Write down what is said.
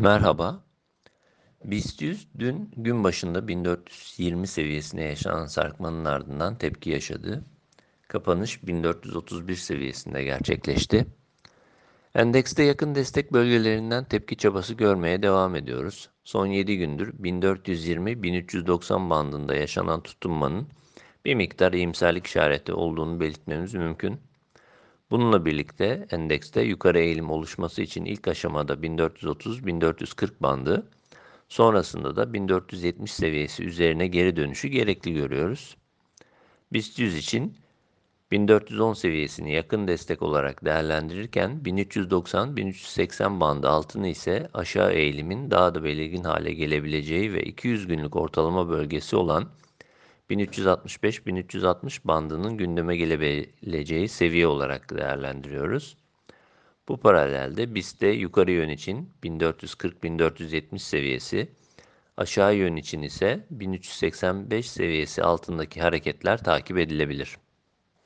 Merhaba. BIST 100 dün gün başında 1420 seviyesine yaşanan sarkmanın ardından tepki yaşadı. Kapanış 1431 seviyesinde gerçekleşti. Endekste yakın destek bölgelerinden tepki çabası görmeye devam ediyoruz. Son 7 gündür 1420-1390 bandında yaşanan tutunmanın bir miktar iyimserlik işareti olduğunu belirtmemiz mümkün. Bununla birlikte endekste yukarı eğilim oluşması için ilk aşamada 1430-1440 bandı, sonrasında da 1470 seviyesi üzerine geri dönüşü gerekli görüyoruz. BIST 100 için 1410 seviyesini yakın destek olarak değerlendirirken 1390-1380 bandı altını ise aşağı eğilimin daha da belirgin hale gelebileceği ve 200 günlük ortalama bölgesi olan 1365-1360 bandının gündeme gelebileceği seviye olarak değerlendiriyoruz. Bu paralelde BIST'te yukarı yön için 1440-1470 seviyesi, aşağı yön için ise 1385 seviyesi altındaki hareketler takip edilebilir.